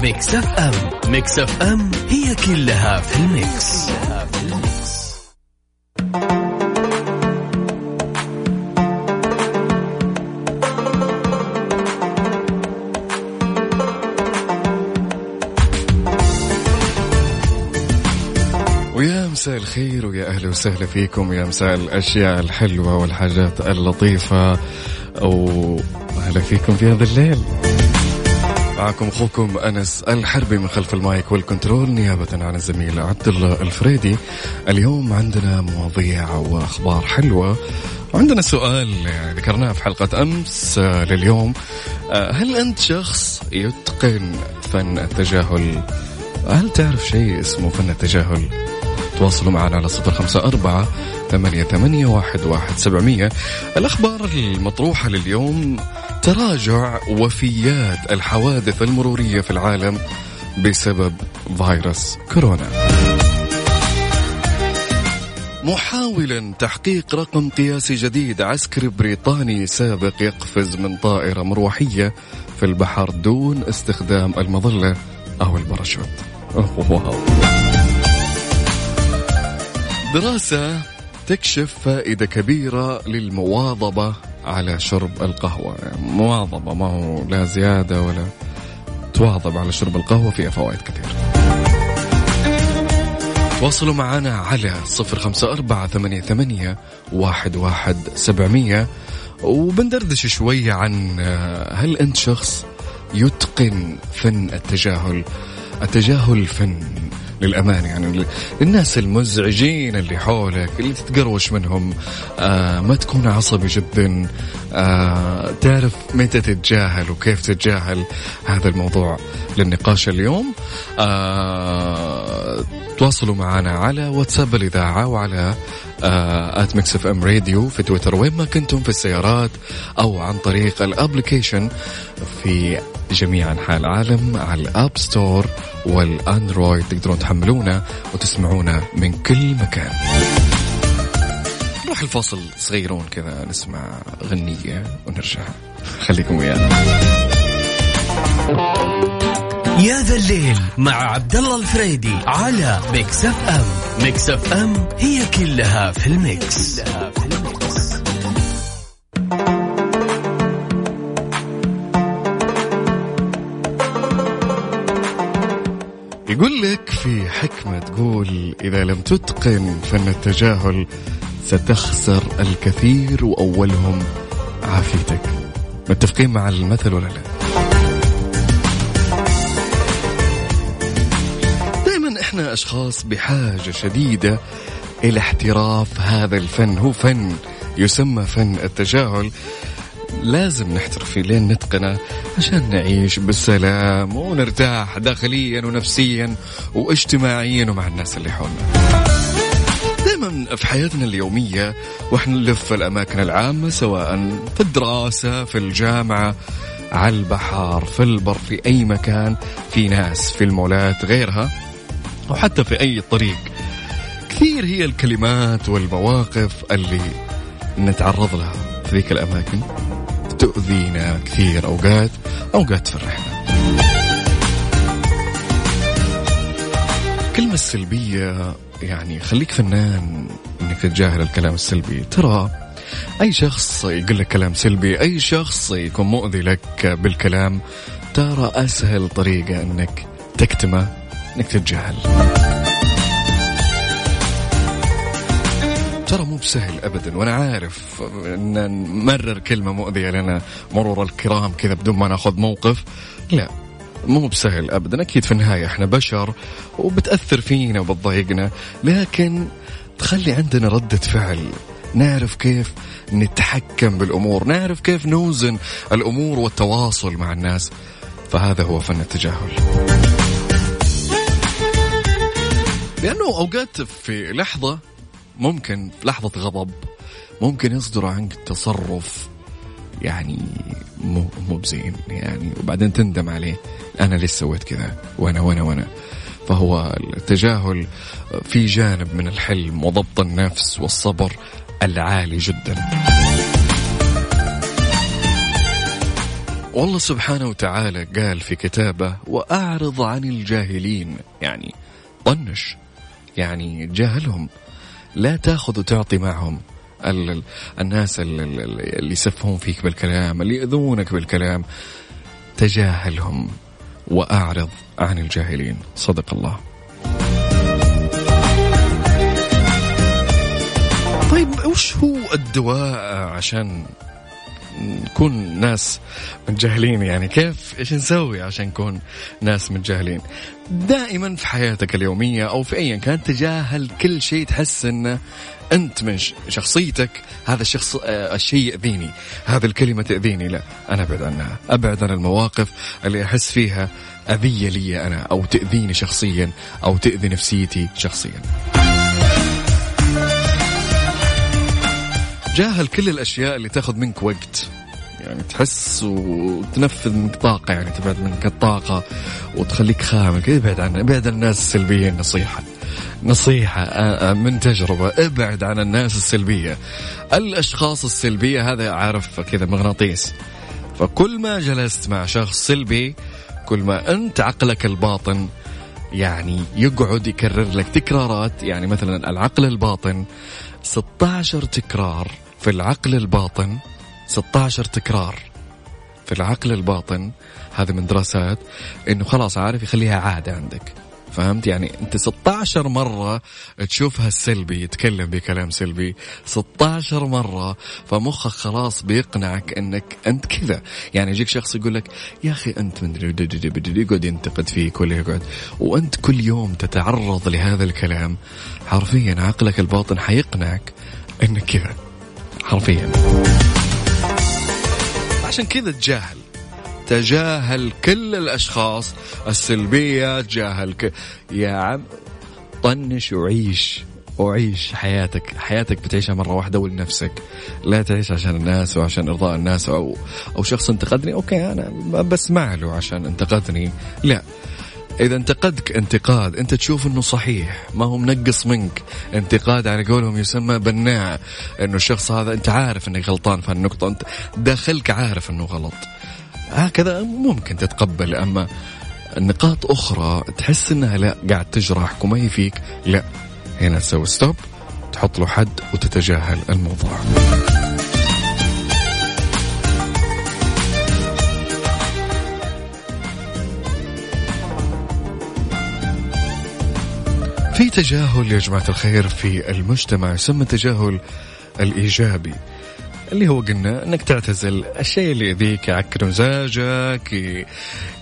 Mix FM. Mix FM هي كلها في ال mix, مساء الخير ويا أهلا وسهلا فيكم يا مساء الأشياء الحلوة والحاجات اللطيفة. أو أهلا فيكم في هذا الليل. معكم أخوكم أنس الحربي من خلف ال mic وال control نيابة عن الزميل عبد الله الفريدي. اليوم عندنا مواضيع وأخبار حلوة. وعندنا سؤال ذكرناه في حلقة أمس آه، لليوم. آه، هل أنت شخص يتقن فن التجاهل؟ هل تعرف شيء اسمه فن التجاهل؟ تواصلوا معنا على صفر خمسة أربعة ثمانية, ثمانية واحد, واحد سبعمية. الأخبار المطروحة لليوم تراجع وفيات الحوادث المرورية في العالم بسبب فيروس كورونا. محاولا تحقيق رقم قياسي جديد عسكري بريطاني سابق يقفز من طائرة مروحية في البحر دون استخدام المظلة أو الباراشوت. واو. دراسة تكشف فائدة كبيرة للمواظبة على شرب القهوة. مواظبة ما هو لا زيادة ولا تواظب على شرب القهوة فيها فوائد كثيرة تواصلوا معنا على صفر خمسة أربعة ثمانية, ثمانية واحد, واحد سبعمية. وبندردش شوية عن آه، هل أنت شخص يتقن فن التجاهل؟ التجاهل فن. للأمان يعني الناس المزعجين اللي حولك اللي تتقروش منهم. آه ما تكون عصبي جدا. آه تعرف متى تتجاهل وكيف تتجاهل هذا الموضوع للنقاش اليوم. آه تواصلوا معنا على واتساب الإذاعة وعلى at Mix FM Radio في تويتر وين ما كنتم في السيارات أو عن طريق ال application في جميع أنحاء العالم على ال App Store وال Android. تقدرون تحملونا وتسمعونا من كل مكان. نروح الفاصل صغيرون كذا نسمع غنية ونرجع. خليكم ويانا. يا ذا الليل مع عبد الله الفريدي على Mix FM Mix FM هي كلها في ال mix, كلها في ال mix. يقول لك في حكمة تقول إذا لم تتقن فن التجاهل ستخسر الكثير وأولهم عافيتك. متفقين مع المثل ولا لا؟ دائما إحنا أشخاص بحاجة شديدة إلى احتراف هذا الفن. هو فن يسمى فن التجاهل. لازم نحترف فيه لين نتقنه عشان نعيش بالسلام ونرتاح داخليا ونفسيا واجتماعيا ومع الناس اللي حولنا. دائما في حياتنا اليومية وإحنا نلف الأماكن العامة سواء في الدراسة في الجامعة على البحر في البر في أي مكان في ناس في المولات غيرها أو حتى في أي طريق. كثير هي الكلمات والمواقف اللي نتعرض لها في ذيك الأماكن. تؤذينا كثير أوقات أوقات تفرحنا الكلمة السلبية يعني خليك فنان إنك تتجاهل الكلام السلبي. ترى أي شخص يقول لك كلام سلبي أي شخص يكون مؤذي لك بالكلام ترى أسهل طريقة إنك تكتمه إنك تتجاهل. ترى مو بسهل ابدا وأنا عارف إن نمرر كلمة مؤذية لنا مرور الكرام كذا بدون ما نأخذ موقف. لا مو بسهل ابدا. أكيد في النهاية إحنا بشر وبتأثر فينا وبتضايقنا. لكن تخلي عندنا ردة فعل. نعرف كيف نتحكم بالأمور نعرف كيف نوزن الأمور والتواصل مع الناس. فهذا هو فن التجاهل. لأنه أوقات في لحظة ممكن في لحظة غضب ممكن يصدر عنك تصرف يعني مو مو بزين يعني وبعدين تندم عليه. أنا ليش سويت كذا؟ وأنا وأنا وأنا. فهو التجاهل في جانب من الحلم وضبط النفس والصبر العالي جدا. والله سبحانه وتعالى قال في كتابه وأعرض عن الجاهلين. يعني طنش يعني جاهلهم. لا تاخذ وتعطي معهم. الناس اللي يسفهون فيك بالكلام اللي يؤذونك بالكلام. تجاهلهم وأعرض عن الجاهلين. صدق الله. طيب وش هو الدواء عشان نكون ناس متجاهلين يعني كيف إيش نسوي عشان نكون ناس متجاهلين دائما في حياتك اليومية أو في ايا كان تجاهل كل شيء تحس انه أنت من شخصيتك هذا الشخص آه، الشيء يأذيني هذه الكلمة تأذيني. لا أنا أبعد عنها. أبعد عن المواقف اللي أحس فيها أذية لي أنا أو تأذيني شخصيا أو تأذي نفسيتي شخصيا. جاهل كل الأشياء اللي تاخذ منك وقت يعني تحس وتنفذ منك طاقة يعني تبعد منك الطاقة وتخليك خامل ابعد عن ابعد عن الناس السلبيين نصيحة. نصيحة من تجربة. ابعد عن الناس السلبية. الأشخاص السلبية هذا عارف كذا مغناطيس. فكل ما جلست مع شخص سلبي كل ما أنت عقلك الباطن يعني يقعد يكرر لك تكرارات. يعني مثلا العقل الباطن 16 تكرار في العقل الباطن 16 تكرار في العقل الباطن هذا من دراسات إنه خلاص عارف يخليها عادة عندك. فهمت؟ يعني أنت 16 مرة تشوفها السلبي يتكلم بكلام سلبي 16 مرة فمخك خلاص بيقنعك إنك أنت كذا. يعني يجيك شخص يقول لك يا أخي أنت من يقعد ينتقد فيك ولا يقعد. وأنت كل يوم تتعرض لهذا الكلام حرفيا عقلك الباطن حيقنعك إنك كذا. حرفيا. عشان كذا تجاهل. تجاهل كل الأشخاص السلبيه تجاهل ك... يا عم طنش وعيش وعيش حياتك. حياتك بتعيشها مرة واحدة ولنفسك. لا تعيش عشان الناس وعشان إرضاء الناس أو أو شخص انتقدني. أوكي أنا بسمع له عشان انتقدني. لا إذا انتقدك انتقاد أنت تشوف أنه صحيح ما هو منقص منك. انتقاد على قولهم يسمى بناء أنه الشخص هذا أنت عارف أنك غلطان في النقطة أنت داخلك عارف أنه غلط. هكذا ممكن تتقبل أما نقاط أخرى تحس أنها لا قاعد تجرحك وما هي فيك لا. هنا تسوي ستوب تحط له حد وتتجاهل الموضوع. في تجاهل يا جماعة الخير في المجتمع يسمى التجاهل الإيجابي اللي هو قلنا إنك تعتزل الشيء اللي يأذيك يعكر مزاجك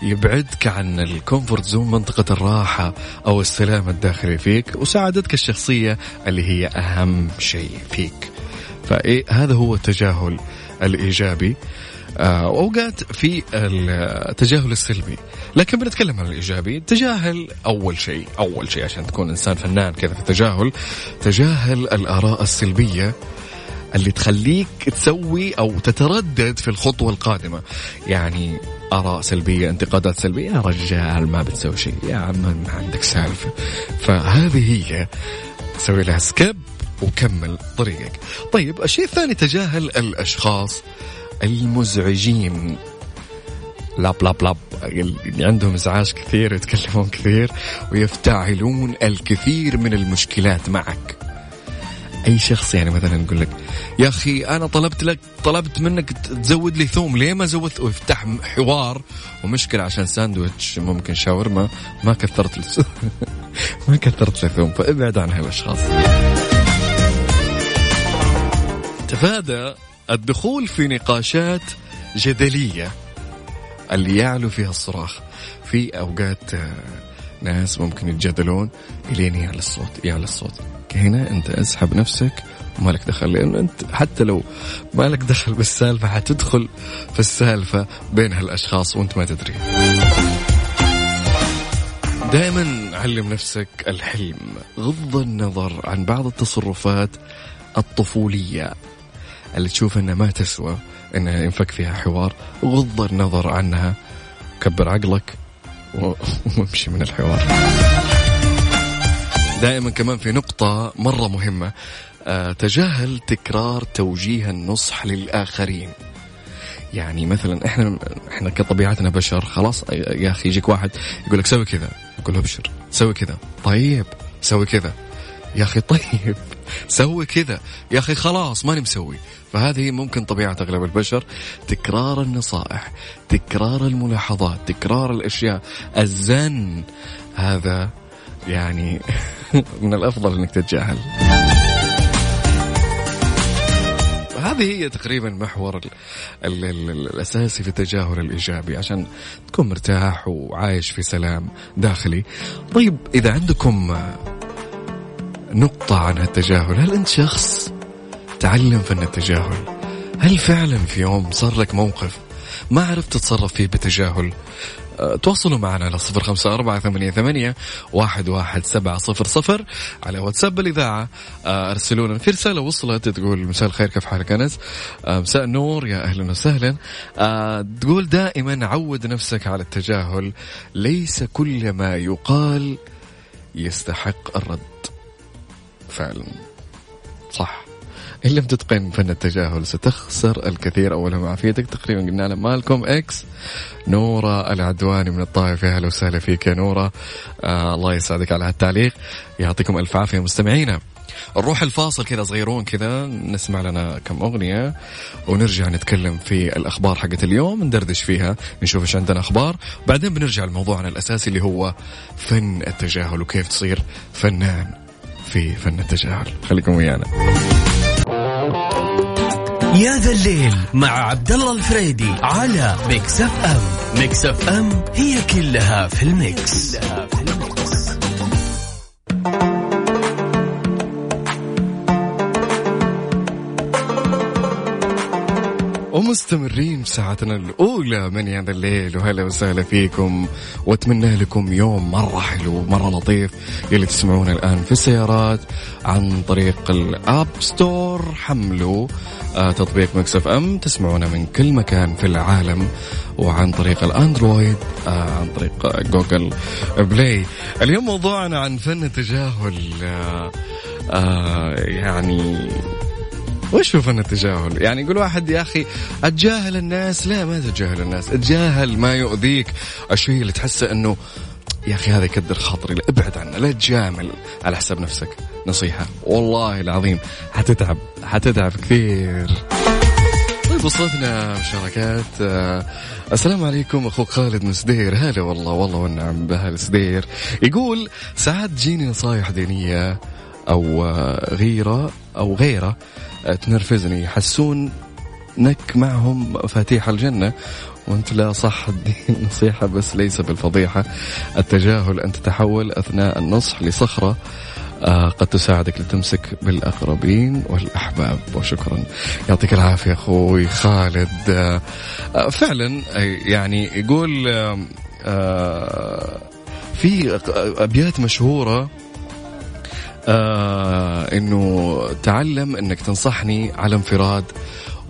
يبعدك عن ال comfort zone منطقة الراحة أو السلام الداخلي فيك وسعادتك الشخصية اللي هي أهم شيء فيك. فإيه هذا هو التجاهل الإيجابي. آه، اوقات في التجاهل السلبي. لكن بنتكلم عن الإيجابي. تجاهل أول شيء أول شيء عشان تكون إنسان فنان كذا في التجاهل تجاهل الآراء السلبية اللي تخليك تسوي أو تتردد في الخطوة القادمة. يعني آراء سلبية انتقادات سلبية. يا رجال ما بتسوي شيء يا عم ما عندك سالفة. فهذه هي. سوي لها سكيب وكمل طريقك. طيب الشيء الثاني تجاهل الأشخاص المزعجين. لاب لاب لاب اللي عندهم إزعاج كثير يتكلمون كثير ويفتعلون الكثير من المشكلات معك. أي شخص يعني مثلا يقول لك يا أخي أنا طلبت لك طلبت منك تزود لي ثوم ليه ما زودت؟ ويفتح حوار ومشكلة عشان ساندويتش ممكن شاورما ما كثرت لي ما كثرت لي ثوم فابعد عن هالأشخاص. تفادى الدخول في نقاشات جدلية. اللي يعلو فيها الصراخ في أوقات آه، ناس ممكن يتجادلون إلين يعلى الصوت يعلى الصوت. هنا أنت أسحب نفسك وما لك دخل لأنه أنت حتى لو ما لك دخل بالسالفة حتدخل في السالفة بين هالأشخاص وأنت ما تدري. دائما علم نفسك الحلم غض النظر عن بعض التصرفات الطفولية اللي تشوف إنها ما تسوى. إنها ينفك فيها حوار غض النظر عنها كبر عقلك وامشي من الحوار. دائما كمان في نقطة مرة مهمة آه تجاهل تكرار توجيه النصح للآخرين. يعني مثلا إحنا إحنا كطبيعتنا بشر خلاص يا أخي يجيك واحد يقول لك سوي كذا يقول له أبشر سوي كذا طيب سوي كذا. يا أخي طيب سوي كذا. يا أخي خلاص ماني مسوي. فهذه ممكن طبيعة أغلب البشر. تكرار النصائح تكرار الملاحظات تكرار الأشياء. الزن هذا يعني من الأفضل إنك تتجاهل. هذه هي تقريبا محور ال ال ال الأساسي في التجاهل الإيجابي عشان تكون مرتاح وعايش في سلام داخلي. طيب إذا عندكم نقطة عن التجاهل، هل أنت شخص تعلم فن التجاهل؟ هل فعلا في يوم صار لك موقف ما عرفت تتصرف فيه بتجاهل تواصلوا معنا على صفر خمسة أربعة ثمانية, ثمانية واحد, واحد سبعة صفر صفر على واتساب الإذاعة. آه، أرسلوا لنا في رسالة وصلت تقول مساء الخير كيف حالك أنس؟ آه، مساء النور يا أهلا وسهلا. تقول دائما عود نفسك على التجاهل ليس كل ما يقال يستحق الرد. فعلا. صح. إن لم تتقن فن التجاهل ستخسر الكثير. أولها مع عافيتك تقريبا قلنا لها مالكم إكس نورة العدواني من الطائف أهلا وسهلا فيك يا نورة. آه الله يسعدك على هالتعليق. يعطيكم ألف عافية مستمعينا. نروح الفاصل كذا صغيرون كذا. نسمع لنا كم أغنية ونرجع نتكلم في الأخبار حقت اليوم. ندردش فيها. نشوف إيش عندنا أخبار. بعدين بنرجع لموضوعنا الأساسي اللي هو فن التجاهل. وكيف تصير فنان في فن التجاهل. خليكم ويانا. يا ذا الليل مع عبد الله الفريدي على Mix FM Mix FM هي كلها في ال mix, كلها في ال mix. ومستمرين ساعتنا الأولى من هذا الليل. وهلا وسهلا فيكم. وأتمنى لكم يوم مرة حلو مرة لطيف. يلي تسمعون الآن في السيارات عن طريق ال App Store حملوا آه تطبيق Mix FM. تسمعونا من كل مكان في العالم وعن طريق ال Android آه عن طريق Google Play. اليوم موضوعنا عن فن التجاهل آه يعني وش فن التجاهل؟ يعني يقول واحد يا أخي أتجاهل الناس، لا ما تتجاهل الناس، أتجاهل ما يؤذيك، الشيء اللي تحسه إنه يا أخي هذا يكدر خاطري. ابعد عنه. لا تجامل على حساب نفسك. نصيحة. والله العظيم. حتتعب. حتتعب كثير. طيب وصلتنا مشاركات. آه السلام عليكم أخوك خالد من سدير. هلا والله. والله والنعم بهال سدير. يقول ساعات تجيني نصايح دينية أو آه، غيرة أو غيرة تنرفزني. يحسون نك معهم مفاتيح الجنة. وانت لا صح الدين نصيحة بس ليس بالفضيحة. التجاهل أن تتحول أثناء النصح لصخرة. آه قد تساعدك لتمسك بالأقربين والأحباب. وشكرا. يعطيك العافية أخوي خالد. آه آه فعلا يعني يقول آه آه في أبيات مشهورة آه إنه تعلم إنك تنصحني على انفراد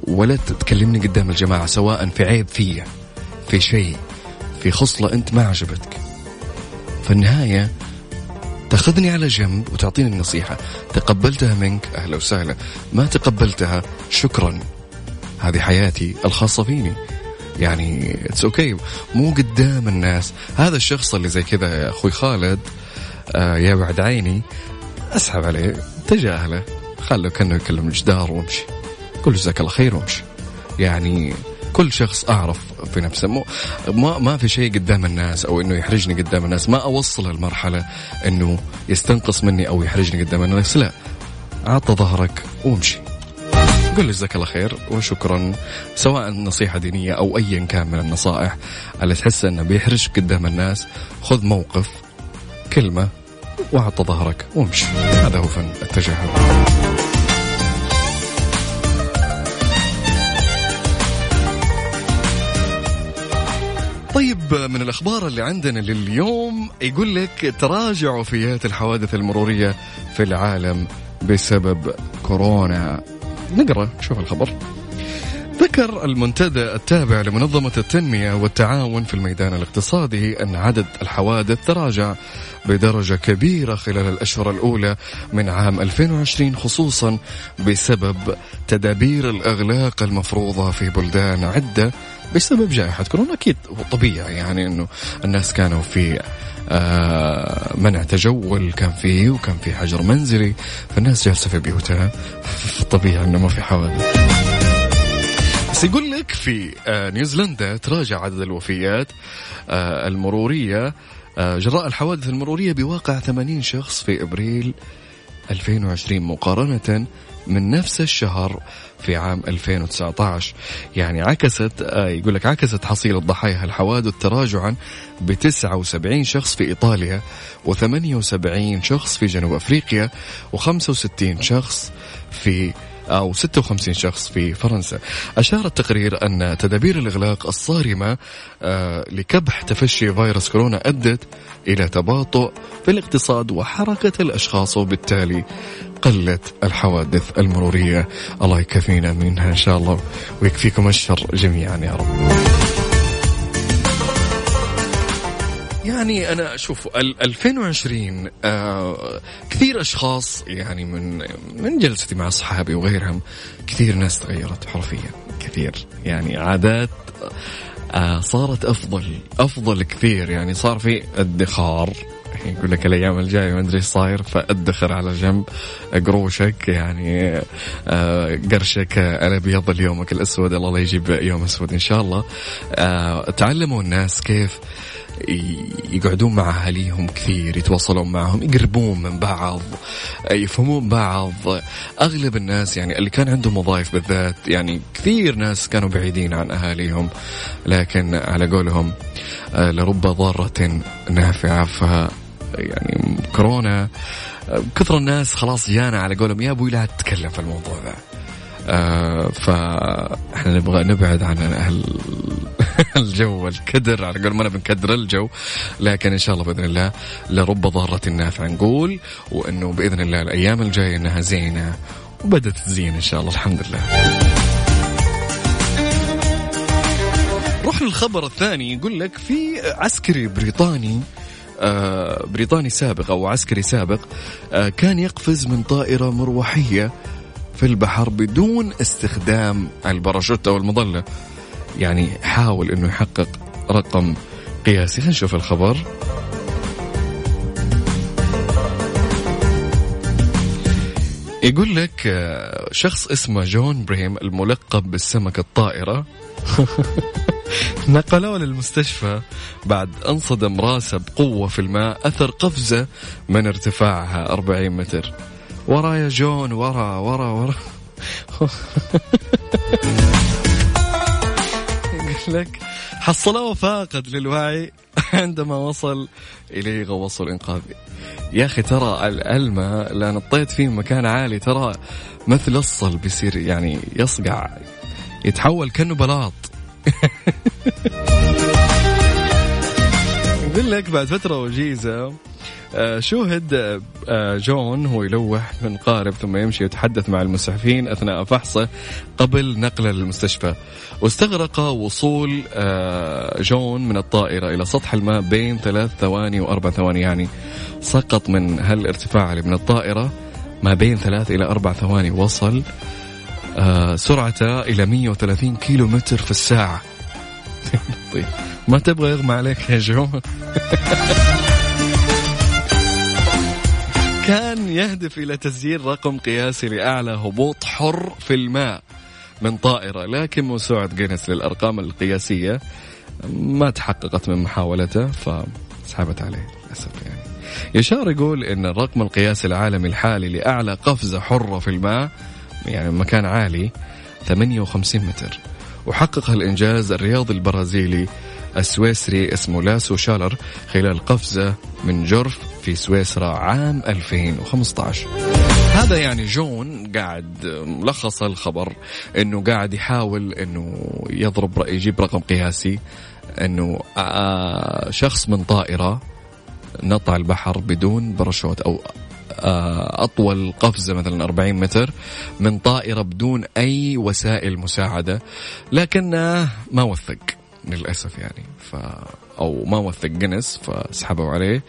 ولا تكلمني قدام الجماعة سواء في عيب فيا في شيء في خصلة أنت ما عجبتك. في النهاية تاخذني على جنب وتعطيني النصيحة. تقبلتها منك أهلا وسهلا. ما تقبلتها شكرا. هذه حياتي الخاصة فيني. يعني it's okay okay. مو قدام الناس. هذا الشخص اللي زي كذا يا أخوي خالد آه يا بعد عيني. اسحب عليه تجاهله خله كأنه يكلم الجدار وامشي. قل جزاك الله خير وامشي. يعني كل شخص أعرف في نفسه مو ما ما في شيء قدام الناس أو إنه يحرجني قدام الناس. ما أوصل المرحلة إنه يستنقص مني أو يحرجني قدام الناس لا. اعطى ظهرك وامشي. قل جزاك الله خير وشكرا. سواء نصيحة دينية أو أيا كان من النصائح اللي تحس أنه بيحرجك قدام الناس. خذ موقف كلمة وأعطى ظهرك وامشي. هذا هو فن التجاهل. طيب من الأخبار اللي عندنا لليوم يقول لك تراجع وفيات الحوادث المرورية في العالم بسبب كورونا. نقرأ شوف الخبر ذكر المنتدى التابع لمنظمة التنمية والتعاون في الميدان الاقتصادي أن عدد الحوادث تراجع بدرجة كبيرة خلال الأشهر الأولى من عام 2020 خصوصا بسبب تدابير الإغلاق المفروضة في بلدان عدة بسبب جائحة كورونا. أكيد طبيعي يعني أنه الناس كانوا في آه منع تجول كان فيه وكان في حجر منزلي فالناس جالسة في بيوتها طبيعي أنه ما في حوادث. بس يقول لك في آه، نيوزيلندا تراجع عدد الوفيات آه، المرورية آه، جراء الحوادث المرورية بواقع 80 شخص في إبريل 2020 مقارنة من نفس الشهر في عام 2019 يعني عكست يقول لك عكست حصيلة ضحايا الحوادث تراجعا ب 79 شخص في إيطاليا و78 شخص في جنوب أفريقيا و65 شخص في أو 56 شخص في فرنسا. أشار التقرير أن تدابير الإغلاق الصارمة آه، لكبح تفشي فيروس كورونا أدت إلى تباطؤ في الاقتصاد وحركة الأشخاص وبالتالي قلت الحوادث المرورية. الله يكفينا منها إن شاء الله ويكفيكم الشر جميعا يا رب. يعني أنا أشوف 2020 آه كثير أشخاص يعني من من جلستي مع أصحابي وغيرهم كثير ناس تغيرت حرفيا كثير. يعني عادات آه صارت أفضل أفضل كثير. يعني صار في ادخار يقول لك الأيام الجاية ما أدري إيش صاير فأدخر على جنب قروشك يعني آه قرشك الأبيض ليومك الأسود الله لا يجيب يوم أسود إن شاء الله. آه تعلموا الناس كيف يقعدون مع أهاليهم كثير يتواصلون معهم يقربون من بعض يفهمون بعض. أغلب الناس يعني اللي كان عندهم وظائف بالذات يعني كثير ناس كانوا بعيدين عن أهاليهم لكن على قولهم آه، لرب ضارة نافعة ف يعني كورونا كثر الناس خلاص جانا على قولهم يا أبوي لا تتكلم في الموضوع ذا آه فإحنا نبغى نبعد عن أهل الجو الكدر على قول ما بنكدر الجو لكن إن شاء الله بإذن الله لرب ضارة نافعه نقول وإنه بإذن الله الأيام الجاية إنها زينة وبدت تزين إن شاء الله الحمد لله. نروح للخبر الثاني يقول لك في عسكري بريطاني بريطاني سابق أو عسكري سابق آه كان يقفز من طائرة مروحية في البحر بدون استخدام الباراشوت أو المظلة. يعني حاول إنه يحقق رقم قياسي. خلينا نشوف الخبر. يقول لك آه، شخص اسمه جون بريم الملقب بالسمكة الطائرة. نقلوه للمستشفى. بعد أنصدم راسه بقوة في الماء أثر قفزة من ارتفاعها 40 متر. ورا يا جون ورا ورا ورا. لك حصلوه فاقد للوعي عندما وصل إليه غوص الإنقاذ يا أخي ترى الماء لا نطيت فيه مكان عالي ترى مثل الصل بيصير يعني يصقع يتحول كأنه بلاط. يقول لك بعد فترة وجيزة آه، شوهد آه، جون هو يلوح من قارب ثم يمشي يتحدث مع المسعفين أثناء فحصه قبل نقله للمستشفى واستغرق وصول آه، جون من الطائرة إلى سطح الماء بين ثلاث ثواني وأربع ثواني يعني سقط من هالارتفاع اللي من الطائرة ما بين ثلاث إلى أربع ثواني وصل. سرعته إلى 130 كيلو متر في الساعة. طيب. ما تبغى يغمى عليك يا جون كان يهدف إلى تسجيل رقم قياسي لأعلى هبوط حر في الماء من طائرة لكن موسوعة جينيس للأرقام القياسية ما تحققت من محاولته فسحبت عليه للأسف يعني. يشار يقول أن الرقم القياسي العالمي الحالي لأعلى قفزة حرة في الماء يعني مكان عالي 58 متر. وحقق الإنجاز الرياضي البرازيلي السويسري اسمه لاسو شالر خلال قفزة من جرف في سويسرا عام 2015 هذا يعني جون قاعد ملخص الخبر إنه قاعد يحاول إنه يضرب يجيب رقم قياسي إنه شخص من طائرة نط البحر بدون باراشوت أو آه، أطول قفزة مثلا 40 متر من طائرة بدون أي وسائل مساعدة لكن ما وثق للأسف يعني. ف أو ما وثق جنس فسحبوا عليه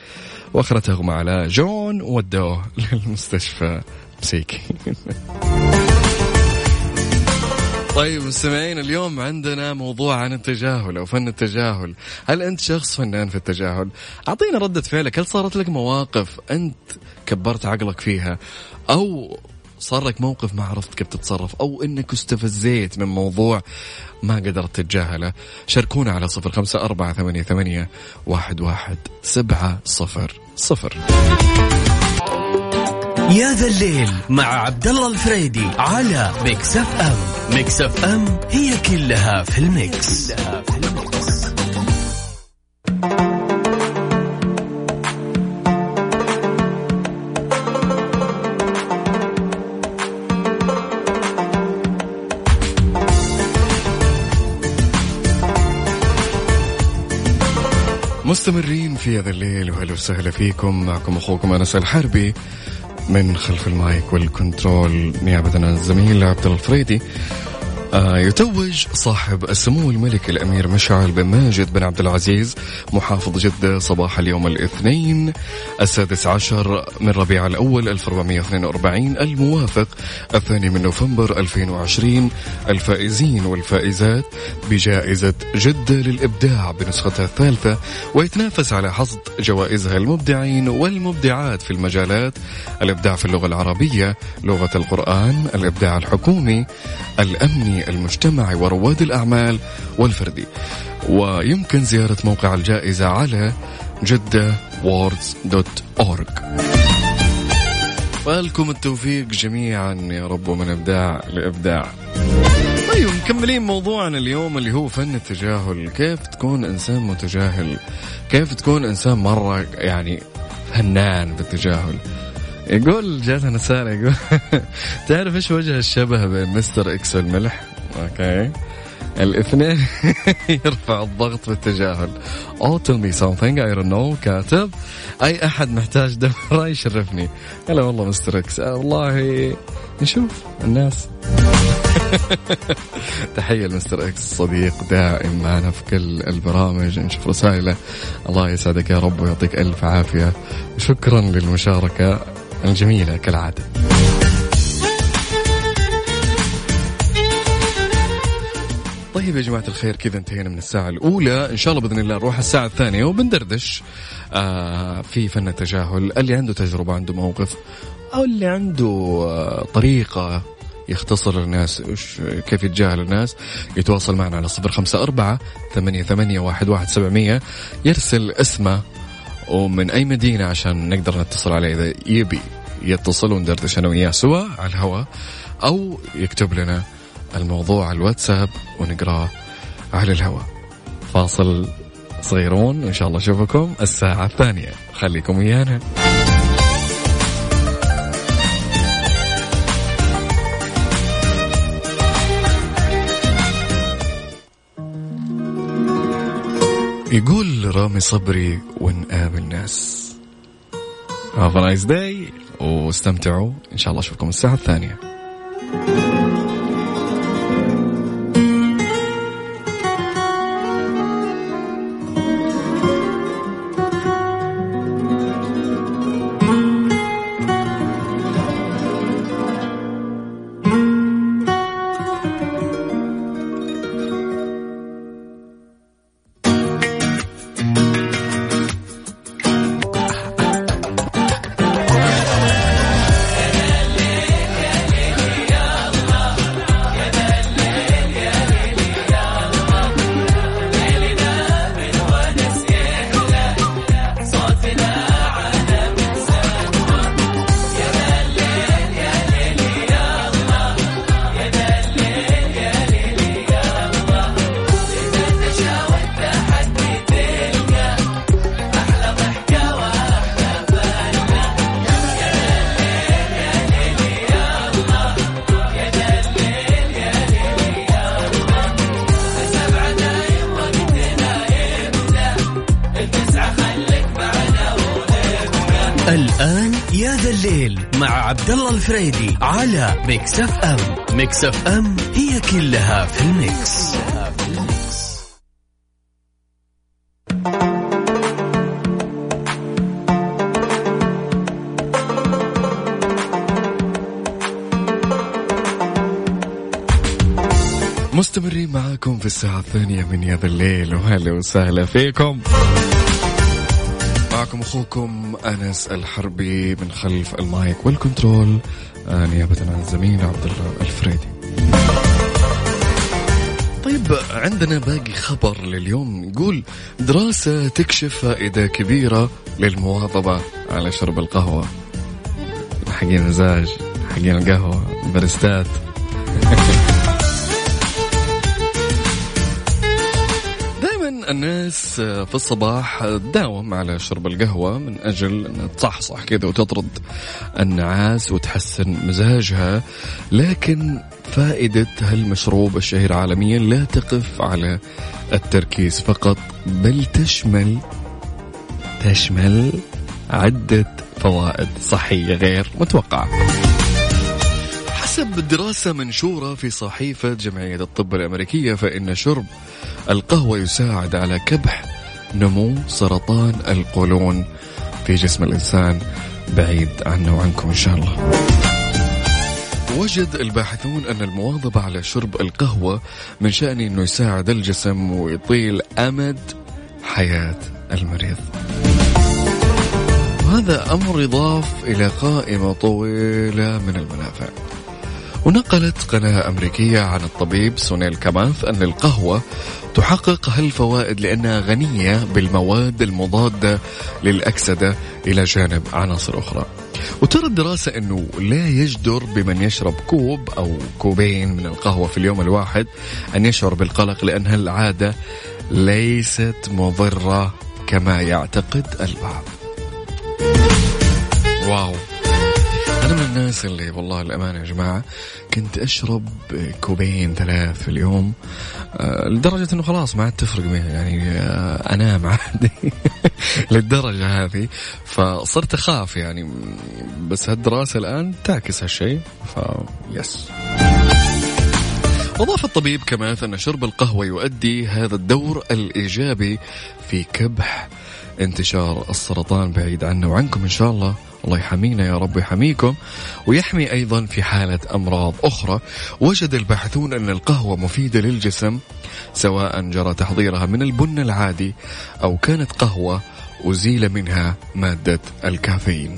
وأخرته أغمى على جون وودوه للمستشفى مسيكي طيب مستمعين اليوم عندنا موضوع عن التجاهل أو فن التجاهل، هل أنت شخص فنان في التجاهل؟ أعطينا ردة فعلك، هل صارت لك مواقف أنت كبرت عقلك فيها أو صار لك موقف ما عرفت كيف تتصرف أو إنك استفزيت من موضوع ما قدرت تتجاهله؟ شاركونا على صفر خمسة أربعة ثمانية, ثمانية واحد, واحد سبعة صفر صفر. يا ذا الليل مع عبد الله الفريدي على Mix FM Mix FM هي كلها في ال mix, كلها في ال mix. مستمرين في هذا الليل وهلا وسهلا فيكم. معكم أخوكم أنس الحربي. من خلف ال mic وال control. نيابة عن الزميل عبد الفريدي. يتوج صاحب السمو الملك الأمير مشعل بن ماجد بن عبد العزيز محافظ جدة صباح اليوم الاثنين السادس عشر من ربيع الأول 1442 الموافق الثاني من نوفمبر 2020 الفائزين والفائزات بجائزة جدة للإبداع بنسختها الثالثة ويتنافس على حصد جوائزها المبدعين والمبدعات في المجالات الإبداع في اللغة العربية، لغة القرآن، الإبداع الحكومي، الأمني المجتمعي ورواد الأعمال والفردي ويمكن زيارة موقع الجائزة على جدة Awards dot org ولكم التوفيق جميعا يا رب ومن إبداع لإبداع. طيب مكملين موضوعنا اليوم اللي هو فن التجاهل. كيف تكون إنسان متجاهل؟ كيف تكون إنسان مرة يعني فنان بالتجاهل؟ يقول جاتنا رسالة يقول تعرف إيش وجه الشبه بين Mr. X والملح؟ Okay. الاثنين يرفع الضغط بالتجاهل. أو tell me something. I don't know. كاتب. أي أحد محتاج دورة يشرفني. هلا والله Mr. X. آه، والله نشوف الناس. تحية لمستر إكس صديق دائم معنا في كل البرامج. نشوف رسائله. الله يسعدك يا رب ويعطيك ألف عافية. شكرا للمشاركة الجميلة كالعادة. طيب يا جماعة الخير كذا انتهينا من الساعة الأولى. إن شاء الله بإذن الله نروح الساعة الثانية وبندردش آه في فن التجاهل اللي عنده تجربة عنده موقف أو اللي عنده آه طريقة يختصر الناس كيف يتجاهل الناس. يتواصل معنا على صفر خمسة أربعة ثمانية, ثمانية واحد, واحد سبعمية. يرسل اسمه ومن أي مدينة عشان نقدر نتصل عليه إذا يبي يتصل وندردش أنا وياه سوا على الهواء أو يكتب لنا الموضوع على الواتساب ونقراه على الهواء. فاصل صغيرون وإن شاء الله أشوفكم الساعة الثانية. خليكم ويانا. يقول رامي صبري ونقابل ناس Have a nice day. واستمتعوا. إن شاء الله أشوفكم الساعة الثانية. الفريدي على Mix FM Mix FM هي كلها في ال mix. مستمرين معاكم في الساعة الثانية من يا ذا الليل وهلا وسهلا فيكم معكم أخوكم أنس الحربي من خلف ال mic وال control آه، نيابة عن الزميل عبد الله الفريدي. طيب عندنا باقي خبر لليوم يقول دراسة تكشف فائدة كبيرة للمواظبة على شرب القهوة. حقين المزاج حقين القهوة الباريستات الناس في الصباح تداوم على شرب القهوة من أجل أن تصحصح كذا وتطرد النعاس وتحسن مزاجها. لكن فائدة هالمشروب الشهير عالميا لا تقف على التركيز فقط بل تشمل تشمل عدة فوائد صحية غير متوقعة. حسب دراسة منشورة في صحيفة جمعية الطب الأمريكية فإن شرب القهوة يساعد على كبح نمو سرطان القولون في جسم الإنسان. بعيد عنه وعنكم إن شاء الله. وجد الباحثون أن المواظبة على شرب القهوة من شأنه أنه يساعد الجسم ويطيل أمد حياة المريض. وهذا أمر يضاف إلى قائمة طويلة من المنافع. ونقلت قناة أمريكية عن الطبيب سونيل كاماث أن القهوة تحقق هالفوائد لأنها غنية بالمواد المضادة للأكسدة إلى جانب عناصر أخرى. وترى الدراسة أنه لا يجدر بمن يشرب كوب أو كوبين من القهوة في اليوم الواحد أن يشعر بالقلق لأن هالعادة ليست مضرة كما يعتقد البعض. Wow. الناس اللي والله الأمانة يا جماعة كنت أشرب كوبين ثلاث في اليوم آه، لدرجة أنه خلاص ما عاد تفرق يعني آه، أنام عادي للدرجة هذه. فصرت أخاف يعني بس هالدراسة الآن تعكس هالشيء فيس أضاف الطبيب كمان أن شرب القهوة يؤدي هذا الدور الإيجابي في كبح انتشار السرطان بعيد عنا وعنكم إن شاء الله الله يحمينا يا رب يحميكم ويحمي أيضا في حالة أمراض أخرى. وجد الباحثون أن القهوة مفيدة للجسم سواء جرى تحضيرها من البن العادي أو كانت قهوة أزيل منها مادة الكافيين.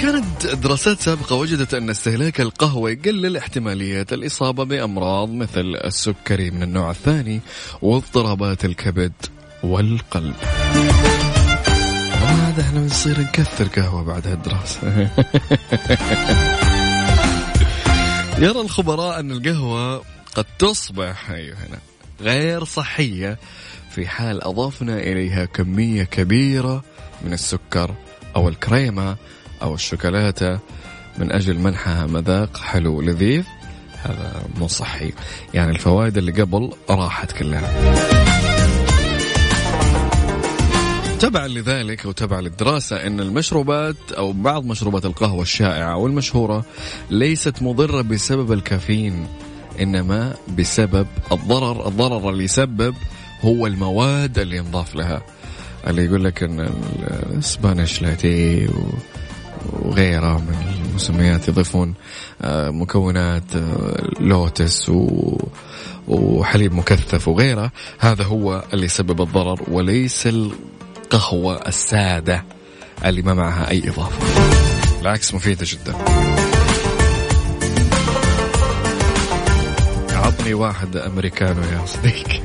كانت دراسات سابقة وجدت أن استهلاك القهوة يقلل احتمالية الإصابة بأمراض مثل السكري من النوع الثاني واضطرابات الكبد والقلب. هذا إحنا بنصير نكثر قهوة بعد هالدراسة. يرى الخبراء أن القهوة قد تصبح أيوه هنا غير صحية في حال أضفنا إليها كمية كبيرة من السكر أو الكريمة أو الشوكولاتة من أجل منحها مذاق حلو لذيذ. هذا مو صحي. يعني الفوائد اللي قبل راحت كلها. تبعا لذلك وتبعا للدراسة أن المشروبات أو بعض مشروبات القهوة الشائعة والمشهورة ليست مضرة بسبب الكافيين إنما بسبب الضرر. الضرر اللي يسبب هو المواد اللي ينضاف لها. اللي يقول لك إن الإسبانيش لاتيه وغيرها من المسميات يضيفون آه، مكونات آه، لوتس وحليب مكثف وغيره. هذا هو اللي يسبب الضرر وليس القهوة السادة. اللي ما معها أي إضافة. بالعكس مفيدة جدا. عطني واحد أمريكانو يا صديقي.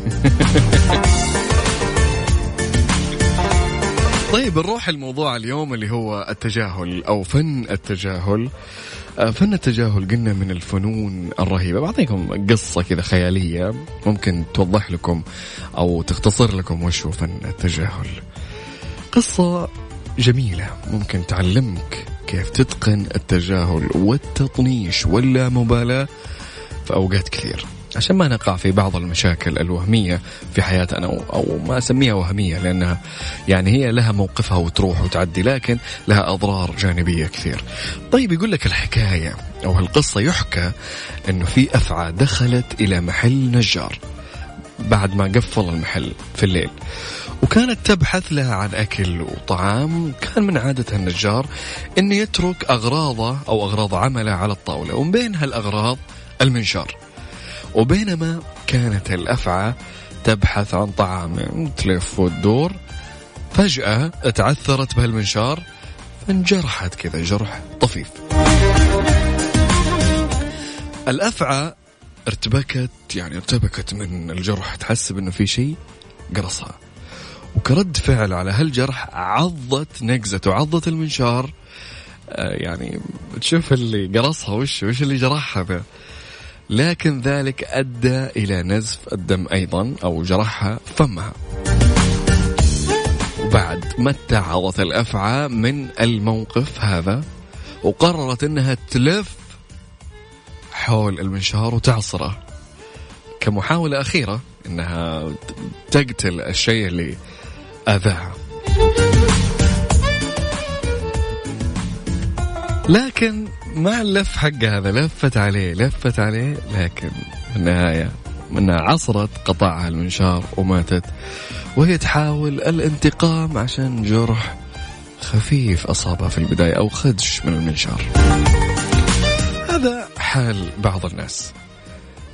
طيب نروح الموضوع اليوم اللي هو التجاهل أو فن التجاهل. آه، فن التجاهل قلنا من الفنون الرهيبة. بعطيكم قصة كذا خيالية ممكن توضح لكم أو تختصر لكم وش هو فن التجاهل. قصة جميلة. ممكن تعلمك كيف تتقن التجاهل والتطنيش واللامبالاة في أوقات كثير. عشان ما نقع في بعض المشاكل الوهمية في حياتنا أو ما أسميها وهمية لأنها يعني هي لها موقفها وتروح وتعدي لكن لها أضرار جانبية كثير. طيب يقول لك الحكاية أو القصة يحكى أنه في أفعى دخلت إلى محل نجار بعد ما قفل المحل في الليل. وكانت تبحث لها عن أكل وطعام كان من عادة النجار أنه يترك أغراضه أو أغراض عمله على الطاولة ومن بين هالأغراض المنشار. وبينما كانت الأفعى تبحث عن طعام تلف وتدور فجأة تعثرت بهالمنشار فانجرحت كذا جرح طفيف. الأفعى ارتبكت يعني ارتبكت من الجرح تحسب انه في شيء قرصها. وكرد فعل على هالجرح عضت نقزت وعضت المنشار. آه، يعني تشوف اللي قرصها وش وش اللي جرحها ذا لكن ذلك أدى إلى نزف الدم أيضا أو جرحها فمها. وبعد ما اتعظت الأفعى من الموقف هذا وقررت أنها تلف حول المنشار وتعصره. كمحاولة أخيرة أنها تقتل الشيء اللي أذاها لكن مع اللف حق هذا لفت عليه لفت عليه لكن في النهاية منها عصرت قطعها المنشار وماتت وهي تحاول الانتقام عشان جرح خفيف أصابها في البداية أو خدش من المنشار. هذا حال بعض الناس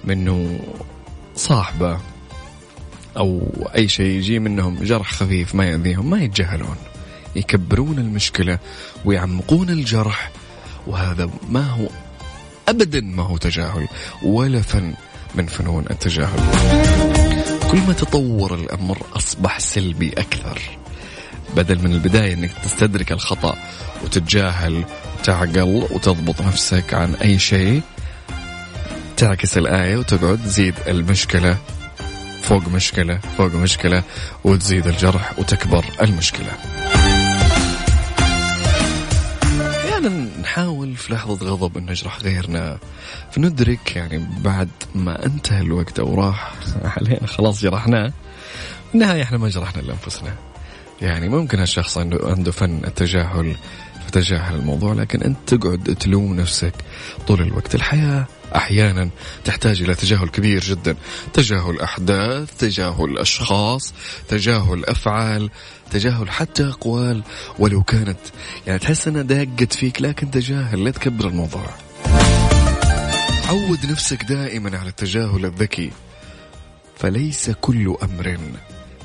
منه صاحبه أو أي شيء يجي منهم جرح خفيف ما يأذيهم ما يتجاهلون. يكبرون المشكلة ويعمقون الجرح وهذا ما هو أبدا ما هو تجاهل ولا فن من فنون التجاهل. كل ما تطور الأمر أصبح سلبي أكثر. بدل من البداية أنك تستدرك الخطأ وتتجاهل وتعقل وتضبط نفسك عن أي شيء تعكس الآية وتقعد تزيد المشكلة. فوق مشكلة فوق مشكلة وتزيد الجرح وتكبر المشكلة. أحيانا نحاول في لحظة غضب أن نجرح غيرنا. فندرك يعني بعد ما انتهى الوقت أو راح علينا خلاص جرحناه. في النهاية إحنا ما جرحنا لأنفسنا يعني ممكن هالشخص عنده عنده فن التجاهل فتجاهل الموضوع لكن أنت تقعد تلوم نفسك طول الوقت. الحياة أحيانا تحتاج إلى تجاهل كبير جدا. تجاهل أحداث تجاهل أشخاص تجاهل أفعال تجاهل حتى أقوال. ولو كانت يعني تحس أنها دقت فيك لكن تجاهل لا تكبر الموضوع. عود نفسك دائما على التجاهل الذكي. فليس كل أمر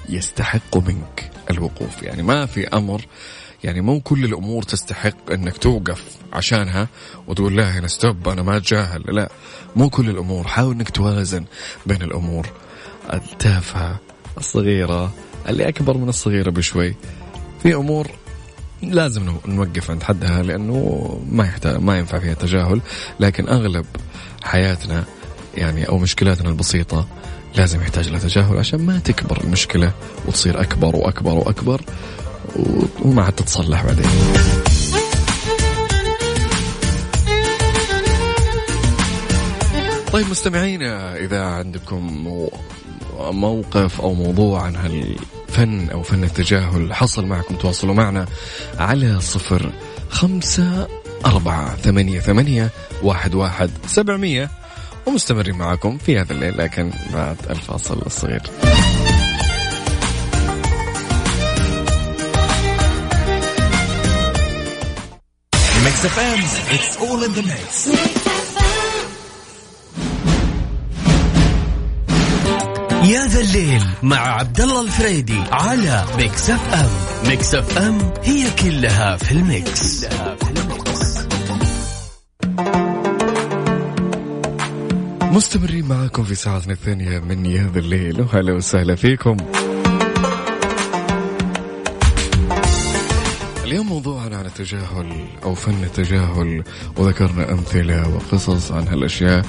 يستحق منك الوقوف. يعني ما في أمر يعني مو كل الأمور تستحق إنك توقف عشانها وتقول لا هنا ستوب أنا ما أتجاهل. لا مو كل الأمور. حاول إنك توازن بين الأمور. التافهة الصغيرة اللي أكبر من الصغيرة بشوي. في أمور لازم نوقف عند حدها لأنه ما يحتاج ما ينفع فيها تجاهل. لكن أغلب حياتنا يعني أو مشكلاتنا البسيطة لازم يحتاج لها تجاهل عشان ما تكبر المشكلة وتصير أكبر وأكبر وأكبر. وما عاد تتصلح بعدين. طيب مستمعينا إذا عندكم موقف أو موضوع عن هالفن أو فن التجاهل حصل معكم تواصلوا معنا على صفر خمسة أربعة ثمانية ثمانية واحد واحد سبعمية. ومستمرين معكم في هذا الليل لكن بعد الفاصل الصغير. Mix FM it's all in the mix يا ذا الليل مع عبد الله الفريدي على Mix FM Mix FM هي كلها في ال mix, كلها في ال mix. مستمرين معكم في ساعتنا الثانية من يا ذا الليل. وهلا وسهلا فيكم. اليوم موضوعنا عن التجاهل أو فن التجاهل وذكرنا أمثلة وقصص عن هالأشياء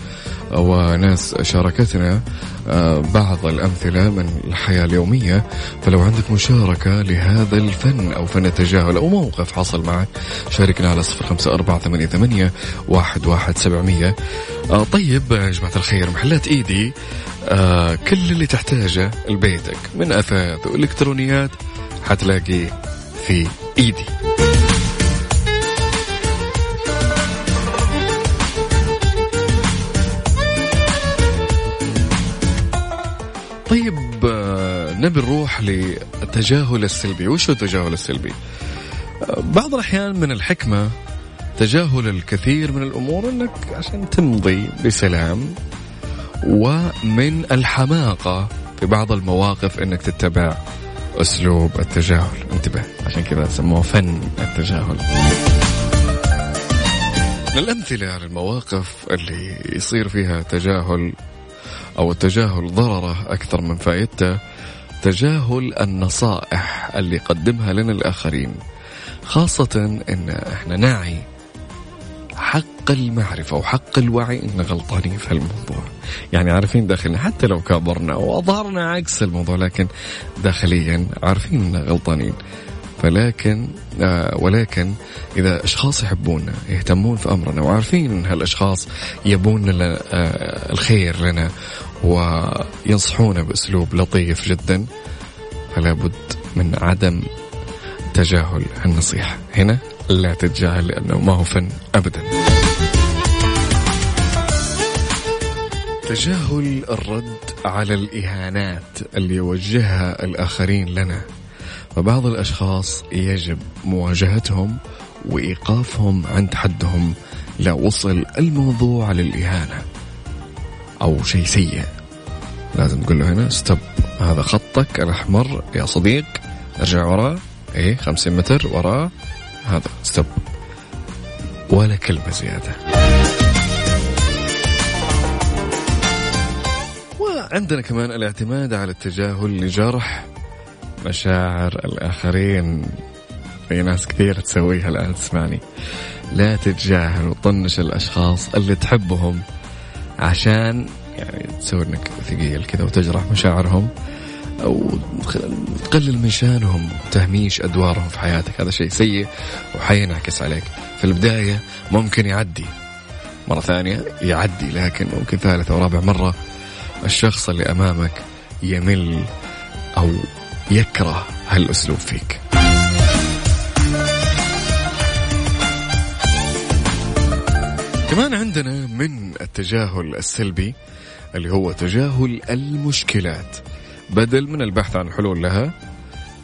وناس شاركتنا آه، بعض الأمثلة من الحياة اليومية. فلو عندك مشاركة لهذا الفن أو فن التجاهل أو موقف حصل معك شاركنا على صفر خمسة أربعة ثمانية, ثمانية واحد, واحد سبعمية. آه، طيب يا جماعة الخير محلات إيدي آه كل اللي تحتاجه لبيتك من أثاث وإلكترونيات حتلاقي في إيدي. طيب آه، نبي نروح للتجاهل السلبي. وش التجاهل السلبي؟ آه، بعض الأحيان من الحكمة تجاهل الكثير من الأمور أنك عشان تمضي بسلام ومن الحماقة في بعض المواقف أنك تتبع. أسلوب التجاهل. انتبه. عشان كذا سموه فن التجاهل. من الأمثلة على المواقف اللي يصير فيها تجاهل أو التجاهل ضرره أكثر من فائدته تجاهل النصائح اللي يقدمها لنا الآخرين خاصة أن إحنا نعي حق المعرفة وحق الوعي إن غلطانين في الموضوع يعني عارفين داخلنا حتى لو كابرنا وأظهرنا عكس الموضوع لكن داخليا عارفين إن غلطانين. فلكن آه ولكن إذا أشخاص يحبونا يهتمون في أمرنا وعارفين أن هالأشخاص يبون لنا آه الخير لنا وينصحونا بأسلوب لطيف جدا فلا بد من عدم تجاهل النصيحة. هنا لا تتجاهل لأنه ما هو فن أبدا. تجاهل الرد على الإهانات اللي يوجهها الآخرين لنا. فبعض الأشخاص يجب مواجهتهم وإيقافهم عند حدهم. لا وصل الموضوع للإهانة أو شيء سيء. لازم تقول له هنا ستوب هذا خطك الأحمر يا صديق ارجع وراه. إيه 50 متر وراه. هذا ستوب. ولا كلمة زيادة. وعندنا كمان الاعتماد على التجاهل لجرح مشاعر الآخرين. في ناس كثير تسويها الآن تسمعني. لا تتجاهل وطنش الأشخاص اللي تحبهم عشان يعني تسوي إنك ثقيل كذا وتجرح مشاعرهم. أو تقلل من شأنهم وتهميش أدوارهم في حياتك. هذا شيء سيء وحينعكس عليك. في البداية ممكن يعدي. مرة ثانية يعدي لكن ممكن ثالثة ورابع مرة الشخص اللي أمامك يمل أو يكره هالأسلوب فيك. كمان عندنا من التجاهل السلبي اللي هو تجاهل المشكلات. بدل من البحث عن حلول لها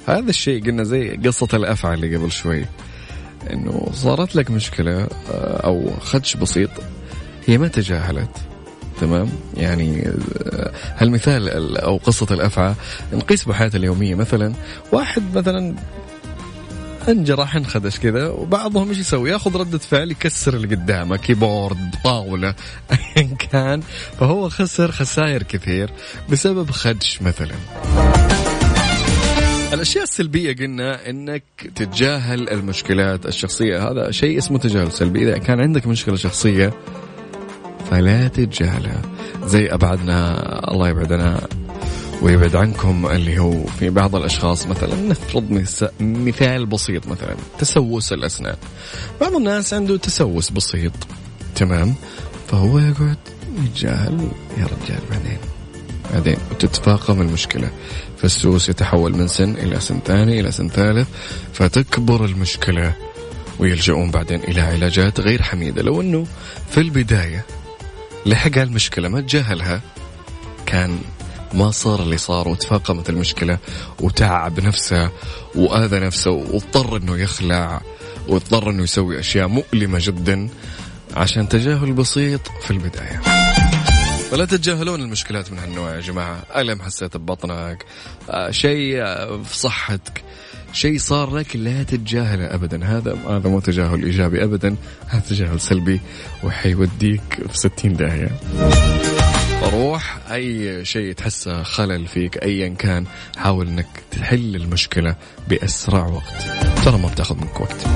هذا الشيء قلنا زي قصة الأفعى اللي قبل شوي. إنه صارت لك مشكلة آه، أو خدش بسيط هي ما تجاهلت. تمام؟ يعني آه، هالمثال أو قصة الأفعى نقيس بحياتنا اليومية مثلا واحد مثلا انجرح انخدش كذا وبعضهم إيش يسوي؟ ياخذ ردة فعل يكسر اللي قدامه كيبورد طاولة ايا كان. فهو خسر خسائر كثير بسبب خدش مثلا. الأشياء السلبية قلنا إنك تتجاهل المشكلات الشخصية. هذا شيء اسمه تجاهل سلبي. إذا كان عندك مشكلة شخصية فلا تتجاهلها. زي أبعدنا الله يبعدنا. ويبعد عنكم اللي هو في بعض الأشخاص مثلا نفرض مثال بسيط مثلا تسوس الأسنان. بعض الناس عنده تسوس بسيط تمام؟ فهو يقعد يتجاهل يا رجال بعدين؟ بعدين وتتفاقم المشكلة. فالسوس يتحول من سن إلى سن ثاني إلى سن ثالث فتكبر المشكلة ويلجؤون بعدين إلى علاجات غير حميدة. لو إنه في البداية لحق المشكلة ما تجاهلها كان ما صار اللي صار وتفاقمت المشكلة وتعب نفسه وآذى نفسه واضطر إنه يخلع واضطر إنه يسوي أشياء مؤلمة جدا عشان تجاهل بسيط في البداية. فلا تتجاهلون المشكلات من هالنوع يا جماعة. ألم حسيت ببطنك؟ آه شيء آه، في صحتك. شيء صار لك لا تتجاهله ابدا. هذا هذا مو تجاهل إيجابي ابدا هذا تجاهل سلبي وحيوديك في 60 داهية. روح أي شيء تحسه خلل فيك ايا كان حاول إنك تحل المشكلة بأسرع وقت. ترى ما بتاخذ منك وقت.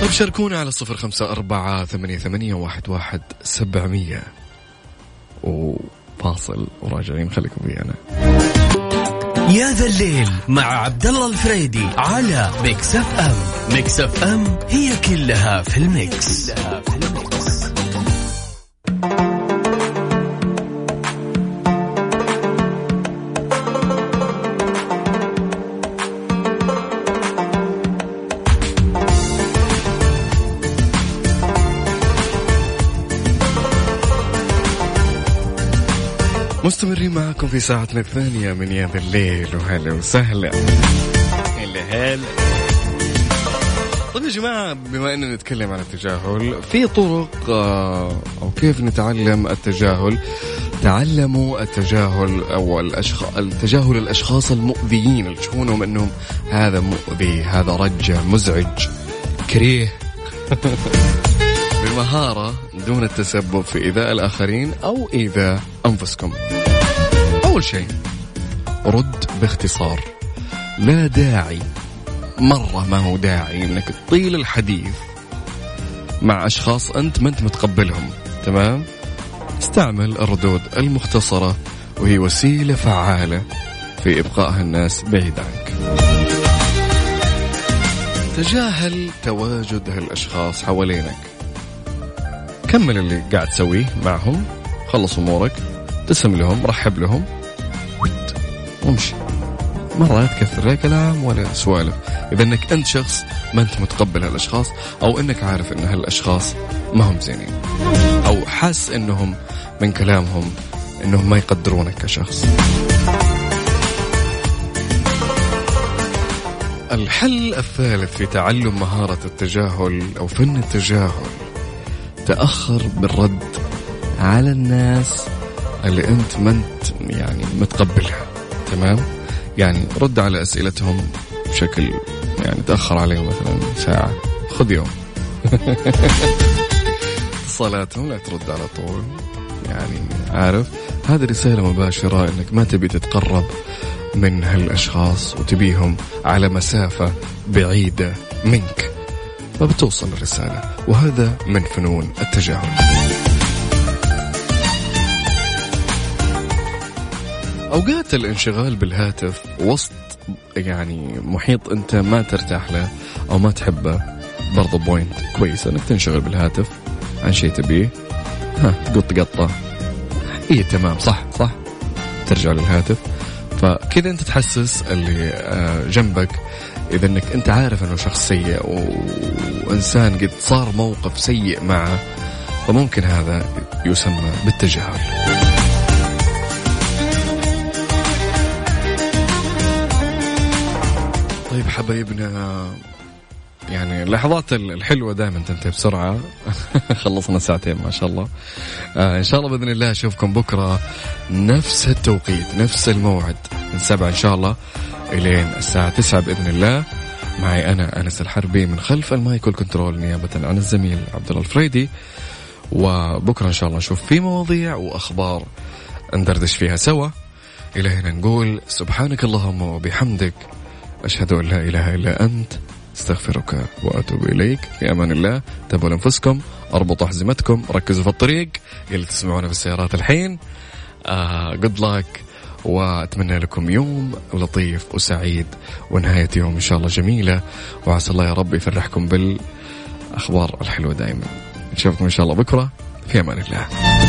طيب شاركونا على صفر خمسة أربعة ثمانية, ثمانية واحد, واحد سبعمية. وفاصل وراجعين خليكم ويانا. يا ذا الليل مع عبد الله الفريدي على Mix FM. Mix FM هي كلها في ال mix, كلها في ال mix. مستمرين معكم في ساعتنا الثانية من يا ذا الليل. وهلا وسهلا. هلا هلا. طيب يا جماعة بما إننا نتكلم عن التجاهل في طرق آه، أو كيف نتعلم التجاهل؟ تعلموا التجاهل أو الاشخاص التجاهل الأشخاص المؤذيين اللي تشوفونهم إنهم هذا مؤذي هذا رجع مزعج كريه. بمهارة دون التسبب في إيذاء الآخرين أو إيذاء أنفسكم. أول شيء رد باختصار. لا داعي. مرة ما هو داعي أنك تطيل الحديث مع أشخاص أنت ما أنت متقبلهم. تمام؟ استعمل الردود المختصرة وهي وسيلة فعالة في إبقاء الناس بعيد عنك. تجاهل تواجد هالأشخاص حوالينك. كمل اللي قاعد تسويه معهم. خلص أمورك. تسلم لهم. رحب لهم. وامشي. مرات كثر لا كلام ولا سوالف. إذا إنك أنت شخص ما أنت متقبل هالأشخاص أو إنك عارف إن هالأشخاص ما هم زينين. أو حاس إنهم من كلامهم إنهم ما يقدرونك كشخص. الحل الثالث في تعلم مهارة التجاهل أو فن التجاهل. تأخر بالرد على الناس اللي أنت ما أنت يعني متقبلها تمام؟ يعني رد على أسئلتهم بشكل يعني تأخر عليهم مثلا ساعة. خذ يوم. اتصالاتهم لا ترد على طول. يعني عارف؟ هذه رسالة مباشرة إنك ما تبي تتقرب من هالأشخاص وتبيهم على مسافة بعيدة منك. فبتوصل الرسالة. وهذا من فنون التجاهل. أوقات الانشغال بالهاتف وسط يعني محيط أنت ما ترتاح له أو ما تحبه برضه بوينت كويس أنك تنشغل بالهاتف عن شيء تبيه. ها تقط قطة إيه تمام صح صح. ترجع للهاتف. فكذا أنت تحسس اللي آه، جنبك إذا إنك أنت عارف إنه شخص سيء وإنسان قد صار موقف سيء معه فممكن هذا يسمى بالتجاهل. طيب حبايبنا يعني اللحظات الحلوة دائما تنتهي بسرعة. خلصنا ساعتين ما شاء الله. آه إن شاء الله بإذن الله أشوفكم بكرة. نفس التوقيت نفس الموعد. من سبعة إن شاء الله إلين الساعة تسعة بإذن الله. معي أنا أنس الحربي من خلف ال mic وال control نيابة عن الزميل عبد الله الفريدي. وبكرة إن شاء الله نشوف في مواضيع وأخبار ندردش فيها سوا. إلى هنا نقول سبحانك اللهم وبحمدك. أشهد أن لا إله إلا أنت. أستغفرك وأتوب إليك. في أمان الله. تابعوا لأنفسكم. أربطوا أحزمتكم ركزوا في الطريق. اللي تسمعونا في السيارات الحين. جود uh, لك وأتمنى لكم يوم لطيف وسعيد ونهاية يوم إن شاء الله جميلة. وعسى الله يا رب يفرحكم بالأخبار الحلوة دائما. نشوفكم إن شاء الله بكرة. في أمان الله.